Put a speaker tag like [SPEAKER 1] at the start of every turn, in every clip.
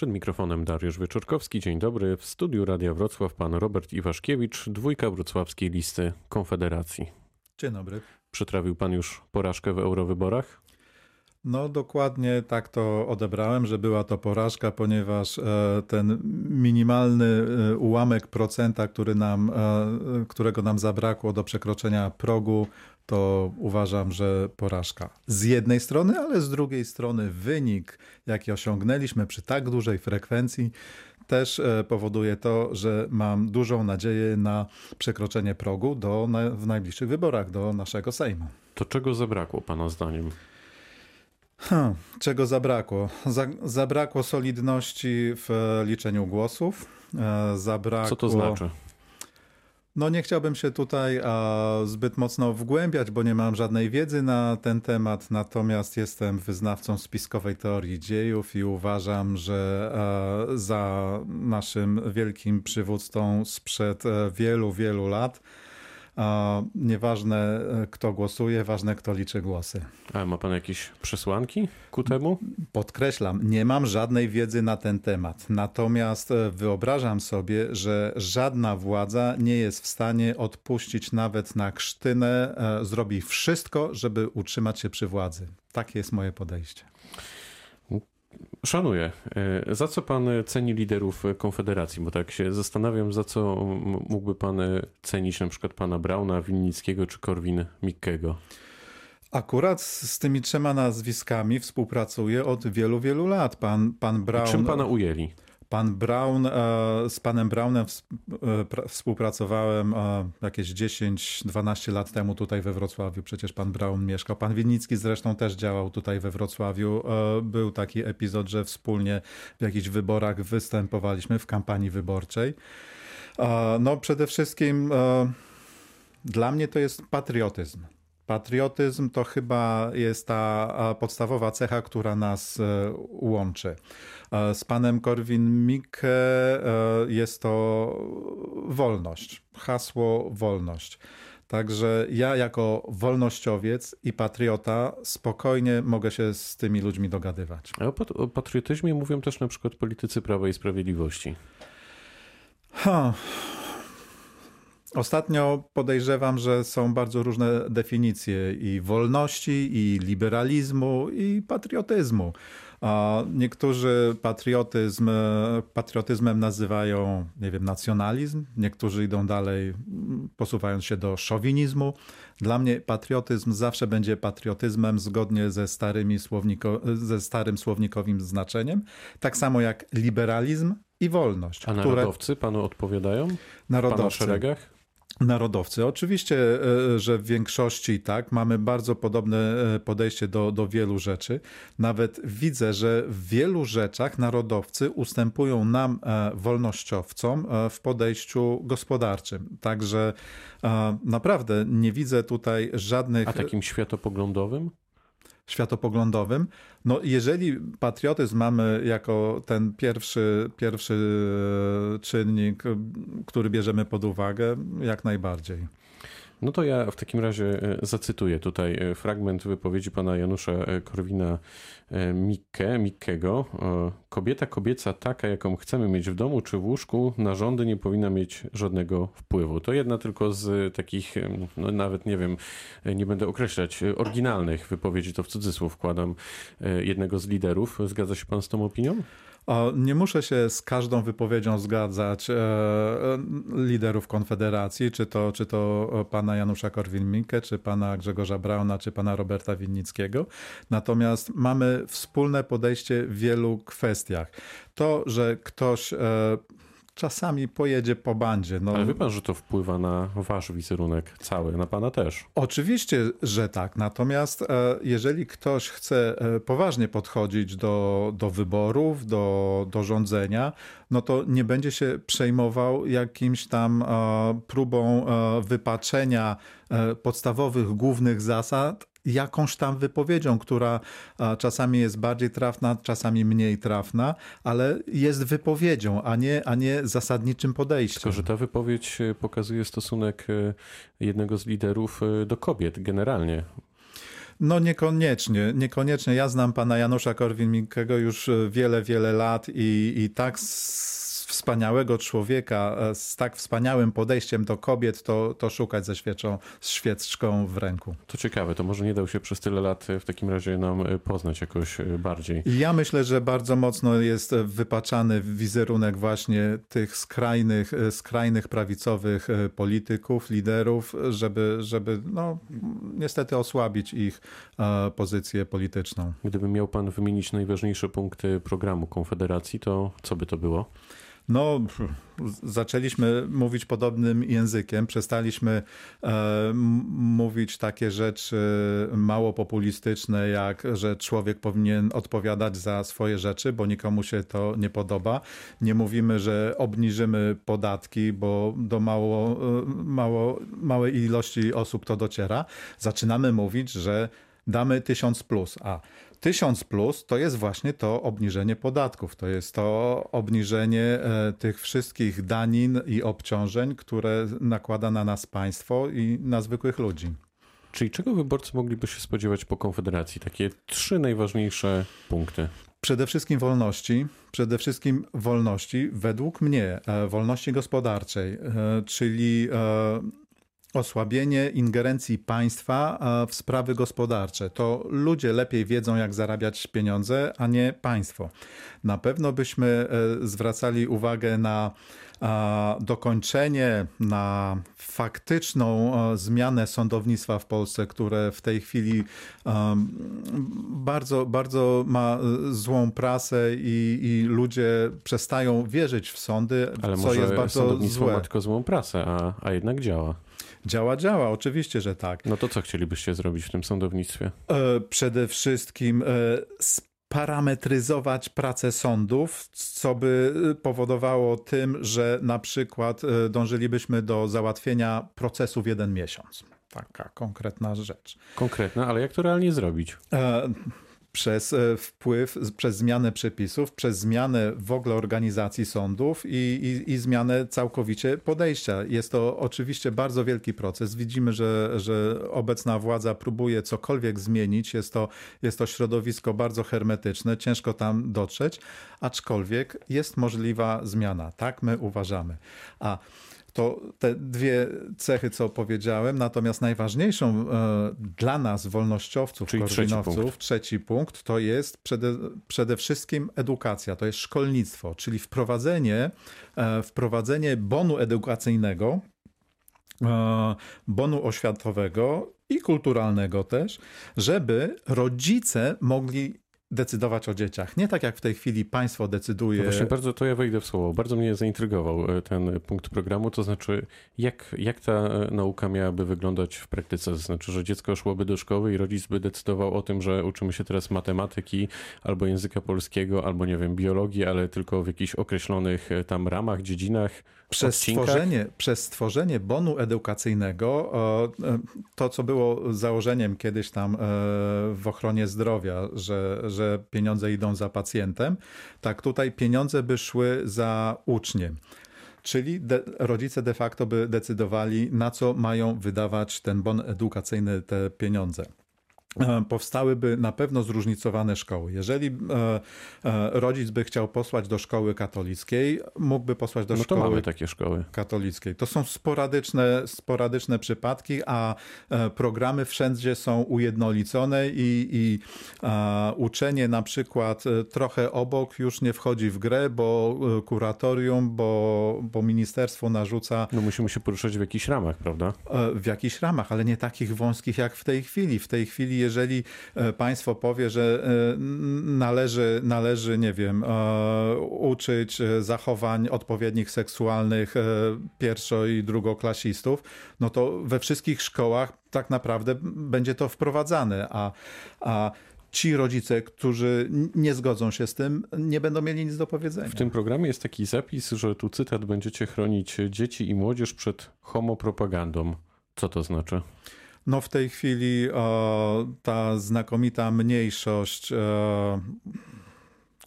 [SPEAKER 1] Przed mikrofonem Dariusz Wieczorkowski. Dzień dobry. W studiu Radia Wrocław pan Robert Iwaszkiewicz, dwójka wrocławskiej listy Konfederacji.
[SPEAKER 2] Dzień dobry.
[SPEAKER 1] Przytrawił pan już porażkę w eurowyborach?
[SPEAKER 2] No dokładnie tak to odebrałem, że była to porażka, ponieważ e, ten minimalny e, ułamek procenta, który nam, e, którego nam zabrakło do przekroczenia progu, to uważam, że porażka. Z jednej strony, ale z drugiej strony wynik, jaki osiągnęliśmy przy tak dużej frekwencji, też powoduje to, że mam dużą nadzieję na przekroczenie progu do, w najbliższych wyborach do naszego Sejmu.
[SPEAKER 1] To czego zabrakło Pana zdaniem?
[SPEAKER 2] Hmm, czego zabrakło? Za, zabrakło solidności w liczeniu głosów.
[SPEAKER 1] E, zabrakło... Co to znaczy?
[SPEAKER 2] No nie chciałbym się tutaj a, zbyt mocno wgłębiać, bo nie mam żadnej wiedzy na ten temat, natomiast jestem wyznawcą spiskowej teorii dziejów i uważam, że a, za naszym wielkim przywódcą sprzed e, wielu, wielu lat Nieważne e, kto głosuje, ważne kto liczy głosy.
[SPEAKER 1] A ma pan jakieś przesłanki ku temu?
[SPEAKER 2] Podkreślam, nie mam żadnej wiedzy na ten temat. Natomiast e, wyobrażam sobie, że żadna władza nie jest w stanie odpuścić nawet na krztynę, e, zrobi wszystko, żeby utrzymać się przy władzy. Takie jest moje podejście.
[SPEAKER 1] Szanuję. E, za co pan ceni liderów Konfederacji? Bo tak się zastanawiam, za co mógłby pan cenić na przykład pana Brauna, Winnickiego czy Korwin-Mikkego?
[SPEAKER 2] Akurat z tymi trzema nazwiskami współpracuję od wielu, wielu lat. Pan, pan Braun...
[SPEAKER 1] czym pana ujęli?
[SPEAKER 2] Pan Brown, e, z panem Brownem e, współpracowałem e, jakieś 10-12 lat temu tutaj we Wrocławiu. Przecież pan Brown mieszkał. Pan Winnicki zresztą też działał tutaj we Wrocławiu. Był taki epizod, że wspólnie w jakichś wyborach występowaliśmy w kampanii wyborczej. No przede wszystkim dla mnie to jest patriotyzm. Patriotyzm to chyba jest ta podstawowa cecha, która nas e, łączy. E, z panem Korwin-Mikke e, jest to wolność, hasło wolność. Także ja jako wolnościowiec i patriota spokojnie mogę się z tymi ludźmi dogadywać.
[SPEAKER 1] A o, pat o patriotyzmie mówią też na przykład politycy Prawa i Sprawiedliwości.
[SPEAKER 2] Ha. Ostatnio podejrzewam, że są bardzo różne definicje i wolności, i liberalizmu, i patriotyzmu. Niektórzy patriotyzm, patriotyzmem nazywają, nie wiem, nacjonalizm, niektórzy idą dalej, posuwając się do szowinizmu. Dla mnie patriotyzm zawsze będzie patriotyzmem zgodnie ze, starymi słowniko, ze starym słownikowym znaczeniem, tak samo jak liberalizm i wolność.
[SPEAKER 1] A narodowcy które... panu odpowiadają?
[SPEAKER 2] Narodowcy.
[SPEAKER 1] Pana szeregach?
[SPEAKER 2] Narodowcy. Oczywiście, e, że w większości tak, mamy bardzo podobne e, podejście do, do wielu rzeczy. Nawet widzę, że w wielu rzeczach narodowcy ustępują nam, e, wolnościowcom, w podejściu gospodarczym. Także naprawdę nie widzę tutaj żadnych.
[SPEAKER 1] A takim światopoglądowym?
[SPEAKER 2] Światopoglądowym. No, jeżeli patriotyzm mamy jako ten pierwszy, pierwszy czynnik, który bierzemy pod uwagę, jak najbardziej.
[SPEAKER 1] No to ja w takim razie e, zacytuję tutaj e, fragment wypowiedzi pana Janusza e, Korwina-Mikke, Mikkego. Kobieta kobieca taka, jaką chcemy mieć w domu czy w łóżku, na rządy nie powinna mieć żadnego wpływu. To jedna tylko z takich, no nawet nie wiem, nie będę określać, oryginalnych wypowiedzi, to w cudzysłów wkładam jednego z liderów. Zgadza się pan z tą opinią?
[SPEAKER 2] Nie muszę się z każdą wypowiedzią zgadzać e, liderów Konfederacji, czy to, czy to pana Janusza Korwin-Mikke, czy pana Grzegorza Brauna, czy pana Roberta Winnickiego. Natomiast mamy wspólne podejście w wielu kwestiach. To, że ktoś e, czasami pojedzie po bandzie.
[SPEAKER 1] No. Ale wie pan, że to wpływa na wasz wizerunek cały, na pana też.
[SPEAKER 2] Oczywiście, że tak. Natomiast e, jeżeli ktoś chce e, poważnie podchodzić do, do wyborów, do, do rządzenia, no to nie będzie się przejmował jakimś tam e, próbą wypaczenia podstawowych, głównych zasad, jakąś tam wypowiedzią, która czasami jest bardziej trafna, czasami mniej trafna, ale jest wypowiedzią, a nie, a nie zasadniczym podejściem.
[SPEAKER 1] Tylko, że ta wypowiedź e, pokazuje stosunek e, jednego z liderów e, do kobiet generalnie.
[SPEAKER 2] No niekoniecznie, niekoniecznie. Ja znam pana Janusza Korwin-Mikkego już wiele, wiele lat i, i tak wspaniałego człowieka e, z tak wspaniałym podejściem do kobiet, to, to szukać ze świeczą, z świeczką w ręku.
[SPEAKER 1] To ciekawe, to może nie dał się przez tyle lat w takim razie nam e, poznać jakoś e, bardziej.
[SPEAKER 2] Ja myślę, że bardzo mocno jest wypaczany wizerunek właśnie tych skrajnych, skrajnych prawicowych polityków, liderów, żeby, żeby no, niestety osłabić ich pozycję polityczną.
[SPEAKER 1] Gdyby miał pan wymienić najważniejsze punkty programu Konfederacji, to co by to było?
[SPEAKER 2] No, zaczęliśmy mówić podobnym językiem, przestaliśmy e, mówić takie rzeczy mało populistyczne, jak że człowiek powinien odpowiadać za swoje rzeczy, bo nikomu się to nie podoba. Nie mówimy, że obniżymy podatki, bo do mało, e, mało, małej ilości osób to dociera. Zaczynamy mówić, że damy tysiąc plus. A 1000 plus to jest właśnie to obniżenie podatków, to jest to obniżenie e, tych wszystkich danin i obciążeń, które nakłada na nas państwo i na zwykłych ludzi.
[SPEAKER 1] Czyli czego wyborcy mogliby się spodziewać po Konfederacji? Takie trzy najważniejsze punkty.
[SPEAKER 2] Przede wszystkim wolności, przede wszystkim wolności, według mnie, e, wolności gospodarczej, e, czyli osłabienie ingerencji państwa w sprawy gospodarcze. To ludzie lepiej wiedzą, jak zarabiać pieniądze, a nie państwo. Na pewno byśmy e, zwracali uwagę na dokończenie, na faktyczną e, zmianę sądownictwa w Polsce, które w tej chwili bardzo, bardzo ma e, złą prasę i, i ludzie przestają wierzyć w sądy,
[SPEAKER 1] Ale
[SPEAKER 2] co jest bardzo
[SPEAKER 1] sądownictwo
[SPEAKER 2] złe.
[SPEAKER 1] ma tylko złą prasę, a, a jednak działa.
[SPEAKER 2] Działa, działa, oczywiście, że tak.
[SPEAKER 1] No to co chcielibyście zrobić w tym sądownictwie?
[SPEAKER 2] E, przede wszystkim e, sparametryzować pracę sądów, co by powodowało tym, że na przykład e, dążylibyśmy do załatwienia procesu w jeden miesiąc. Taka konkretna rzecz.
[SPEAKER 1] Konkretna, ale jak to realnie zrobić?
[SPEAKER 2] Przez e, wpływ, przez zmianę przepisów, przez zmianę w ogóle organizacji sądów i, i, i, zmianę całkowicie podejścia. Jest to oczywiście bardzo wielki proces. Widzimy, że, że obecna władza próbuje cokolwiek zmienić. Jest to, jest to środowisko bardzo hermetyczne, ciężko tam dotrzeć, aczkolwiek jest możliwa zmiana. Tak my uważamy. A to te dwie cechy, co powiedziałem, natomiast najważniejszą e, dla nas, wolnościowców,
[SPEAKER 1] Czyli
[SPEAKER 2] korwinowców,
[SPEAKER 1] trzeci punkt.
[SPEAKER 2] trzeci punkt, to jest przede, przede wszystkim edukacja, to jest szkolnictwo, czyli wprowadzenie, e, wprowadzenie bonu edukacyjnego, e, bonu oświatowego i kulturalnego też, żeby rodzice mogli decydować o dzieciach. Nie tak jak w tej chwili państwo decyduje.
[SPEAKER 1] No właśnie bardzo to ja wejdę w słowo. Bardzo mnie zaintrygował e, ten punkt programu, to znaczy jak, jak ta e, nauka miałaby wyglądać w praktyce? To znaczy, że dziecko szłoby do szkoły i rodzic by decydował o tym, że uczymy się teraz matematyki albo języka polskiego, albo nie wiem, biologii, ale tylko w jakichś określonych e, tam ramach, dziedzinach.
[SPEAKER 2] Przez stworzenie, przez stworzenie bonu edukacyjnego, to co było założeniem kiedyś tam w ochronie zdrowia, że, że pieniądze idą za pacjentem, tak tutaj pieniądze by szły za uczniem. Czyli de, rodzice de facto by decydowali, na co mają wydawać ten bon edukacyjny, te pieniądze. E, powstałyby na pewno zróżnicowane szkoły. Jeżeli e, e, rodzic by chciał posłać do szkoły katolickiej, mógłby posłać do
[SPEAKER 1] no
[SPEAKER 2] szkoły
[SPEAKER 1] mamy takie szkoły
[SPEAKER 2] katolickiej. To są sporadyczne, sporadyczne przypadki, a programy wszędzie są ujednolicone i, i uczenie na przykład trochę obok już nie wchodzi w grę, bo kuratorium, bo, bo ministerstwo narzuca.
[SPEAKER 1] No musimy się poruszać w jakichś ramach, prawda?
[SPEAKER 2] W jakichś ramach, ale nie takich wąskich jak w tej chwili. W tej chwili jeżeli e, państwo powie, że e, należy, należy nie wiem, e, uczyć zachowań odpowiednich seksualnych pierwszo- i drugoklasistów, no to we wszystkich szkołach tak naprawdę będzie to wprowadzane, a, a ci rodzice, którzy nie zgodzą się z tym, nie będą mieli nic do powiedzenia.
[SPEAKER 1] W tym programie jest taki zapis, że tu cytat będziecie chronić dzieci i młodzież przed homopropagandą. Co to znaczy?
[SPEAKER 2] No w tej chwili ta znakomita mniejszość,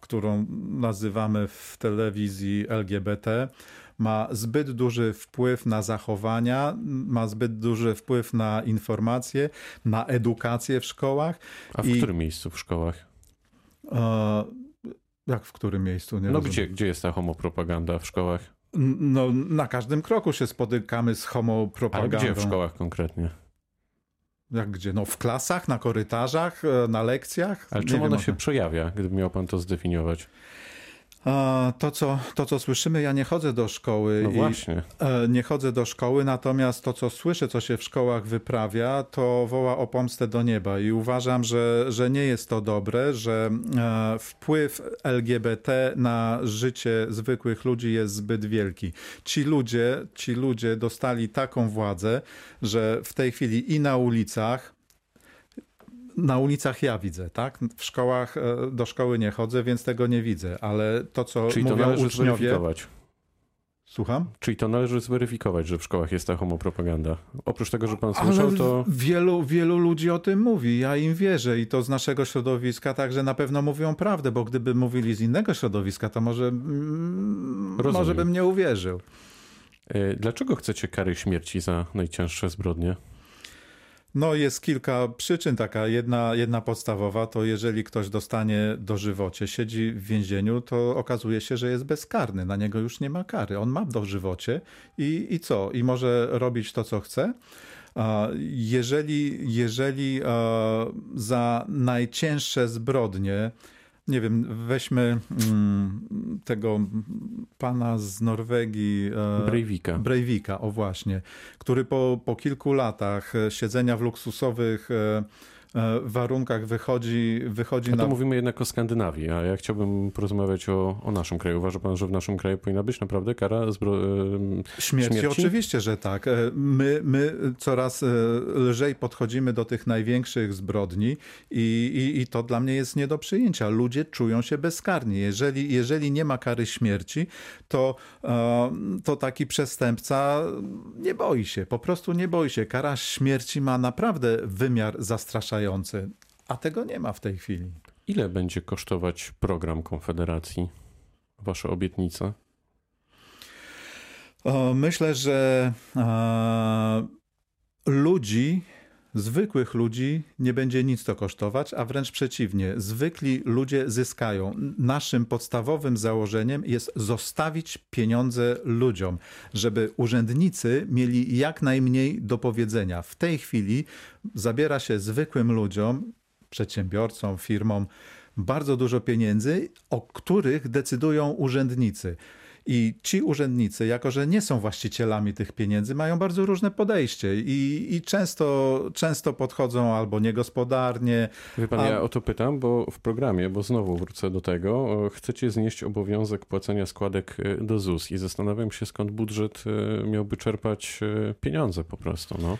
[SPEAKER 2] którą nazywamy w telewizji LGBT, ma zbyt duży wpływ na zachowania, ma zbyt duży wpływ na informacje, na edukację w szkołach.
[SPEAKER 1] A w I... którym miejscu w szkołach?
[SPEAKER 2] E, jak w którym miejscu?
[SPEAKER 1] Nie no gdzie, gdzie jest ta homopropaganda w szkołach?
[SPEAKER 2] No, na każdym kroku się spotykamy z homopropagandą.
[SPEAKER 1] Ale gdzie w szkołach konkretnie?
[SPEAKER 2] Jak gdzie? No w klasach, na korytarzach, e, na lekcjach?
[SPEAKER 1] Ale czym ona się przejawia, gdyby miał pan to zdefiniować?
[SPEAKER 2] To co, to, co słyszymy, ja nie chodzę do szkoły.
[SPEAKER 1] No właśnie.
[SPEAKER 2] E, nie chodzę do szkoły, natomiast to, co słyszę, co się w szkołach wyprawia, to woła o pomstę do nieba. I uważam, że, że nie jest to dobre, że e, wpływ LGBT na życie zwykłych ludzi jest zbyt wielki. Ci ludzie, ci ludzie dostali taką władzę, że w tej chwili i na ulicach, na ulicach ja widzę, tak? W szkołach, e, do szkoły nie chodzę, więc tego nie widzę, ale to, co
[SPEAKER 1] Czyli
[SPEAKER 2] mówią
[SPEAKER 1] to należy
[SPEAKER 2] uczniowie...
[SPEAKER 1] zweryfikować.
[SPEAKER 2] Słucham?
[SPEAKER 1] Czyli to należy zweryfikować, że w szkołach jest ta homopropaganda. Oprócz tego, że pan słyszał,
[SPEAKER 2] Ale
[SPEAKER 1] to...
[SPEAKER 2] Wielu, wielu ludzi o tym mówi, ja im wierzę i to z naszego środowiska także na pewno mówią prawdę, bo gdyby mówili z innego środowiska, to może, mm, może bym nie uwierzył.
[SPEAKER 1] E, dlaczego chcecie kary śmierci za najcięższe zbrodnie?
[SPEAKER 2] No jest kilka przyczyn. Taka jedna, jedna podstawowa to jeżeli ktoś dostanie dożywocie, siedzi w więzieniu, to okazuje się, że jest bezkarny. Na niego już nie ma kary. On ma dożywocie i, i co? I może robić to, co chce. Jeżeli, jeżeli za najcięższe zbrodnie nie wiem, weźmy mm, tego pana z Norwegii.
[SPEAKER 1] E, Breivika.
[SPEAKER 2] Breivika, o właśnie, który po, po kilku latach siedzenia w luksusowych e, warunkach wychodzi, wychodzi
[SPEAKER 1] a
[SPEAKER 2] to
[SPEAKER 1] na... mówimy jednak o Skandynawii, a ja chciałbym porozmawiać o, o naszym kraju. Uważa pan, że w naszym kraju powinna być naprawdę kara zbro...
[SPEAKER 2] śmierci? śmierci? Oczywiście, że tak. E, my, my coraz e, lżej podchodzimy do tych największych zbrodni i, i, i to dla mnie jest nie do przyjęcia. Ludzie czują się bezkarni. Jeżeli, jeżeli nie ma kary śmierci, to, to taki przestępca nie boi się, po prostu nie boi się. Kara śmierci ma naprawdę wymiar zastraszający a tego nie ma w tej chwili.
[SPEAKER 1] Ile będzie kosztować program Konfederacji? Wasze obietnice?
[SPEAKER 2] Myślę, że ludzi, zwykłych ludzi nie będzie nic to kosztować, a wręcz przeciwnie, zwykli ludzie zyskają. Naszym podstawowym założeniem jest zostawić pieniądze ludziom, żeby urzędnicy mieli jak najmniej do powiedzenia. W tej chwili zabiera się zwykłym ludziom, przedsiębiorcom, firmom bardzo dużo pieniędzy, o których decydują urzędnicy. I ci urzędnicy, jako że nie są właścicielami tych pieniędzy, mają bardzo różne podejście i, i często, często podchodzą albo niegospodarnie.
[SPEAKER 1] Wie pan, a... ja o to pytam, bo w programie, bo znowu wrócę do tego, chcecie znieść obowiązek płacenia składek e, do ZUS i zastanawiam się, skąd budżet e, miałby czerpać e, pieniądze po prostu. No.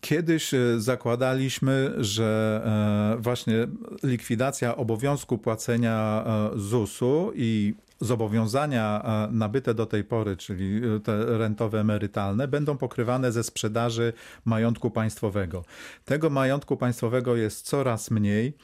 [SPEAKER 2] Kiedyś zakładaliśmy, że właśnie likwidacja obowiązku płacenia ZUS-u i zobowiązania e, nabyte do tej pory, czyli e, te rentowe emerytalne, będą pokrywane ze sprzedaży majątku państwowego. Tego majątku państwowego jest coraz mniej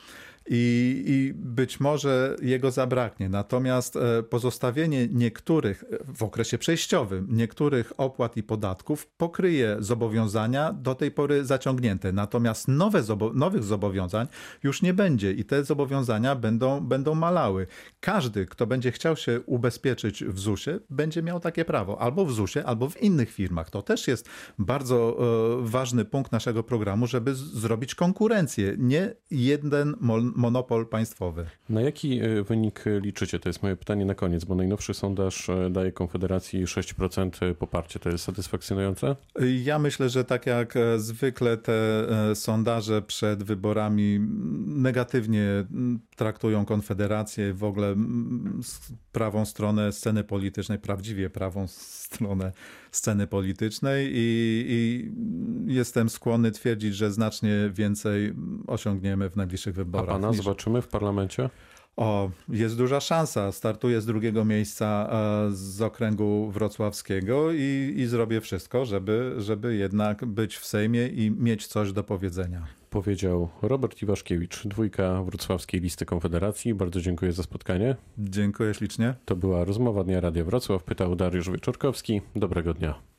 [SPEAKER 2] i, i być może jego zabraknie. Natomiast e, pozostawienie niektórych w okresie przejściowym, niektórych opłat i podatków pokryje zobowiązania do tej pory zaciągnięte. Natomiast nowe, nowych zobowiązań już nie będzie i te zobowiązania będą, będą malały. Każdy, kto będzie chciał się ubezpieczyć w ZUS-ie, będzie miał takie prawo albo w ZUS-ie, albo w innych firmach. To też jest bardzo e, ważny punkt naszego programu, żeby zrobić konkurencję. Nie jeden monopol państwowy.
[SPEAKER 1] Na jaki e, wynik liczycie? To jest moje pytanie na koniec, bo najnowszy sondaż e, daje Konfederacji 6% poparcia. To jest satysfakcjonujące?
[SPEAKER 2] Ja myślę, że tak jak e, zwykle te sondaże przed wyborami negatywnie traktują Konfederację, w ogóle prawą stronę sceny politycznej, prawdziwie prawą stronę sceny politycznej i, i, jestem skłonny twierdzić, że znacznie więcej osiągniemy w najbliższych wyborach.
[SPEAKER 1] A pana niż... zobaczymy w parlamencie?
[SPEAKER 2] O, jest duża szansa. Startuję z drugiego miejsca e, z okręgu wrocławskiego i, i zrobię wszystko, żeby, żeby jednak być w Sejmie i mieć coś do powiedzenia.
[SPEAKER 1] Powiedział Robert Iwaszkiewicz, dwójka wrocławskiej listy Konfederacji. Bardzo dziękuję za spotkanie.
[SPEAKER 2] Dziękuję ślicznie.
[SPEAKER 1] To była rozmowa Dnia Radia Wrocław. Pytał Dariusz Wieczorkowski. Dobrego dnia.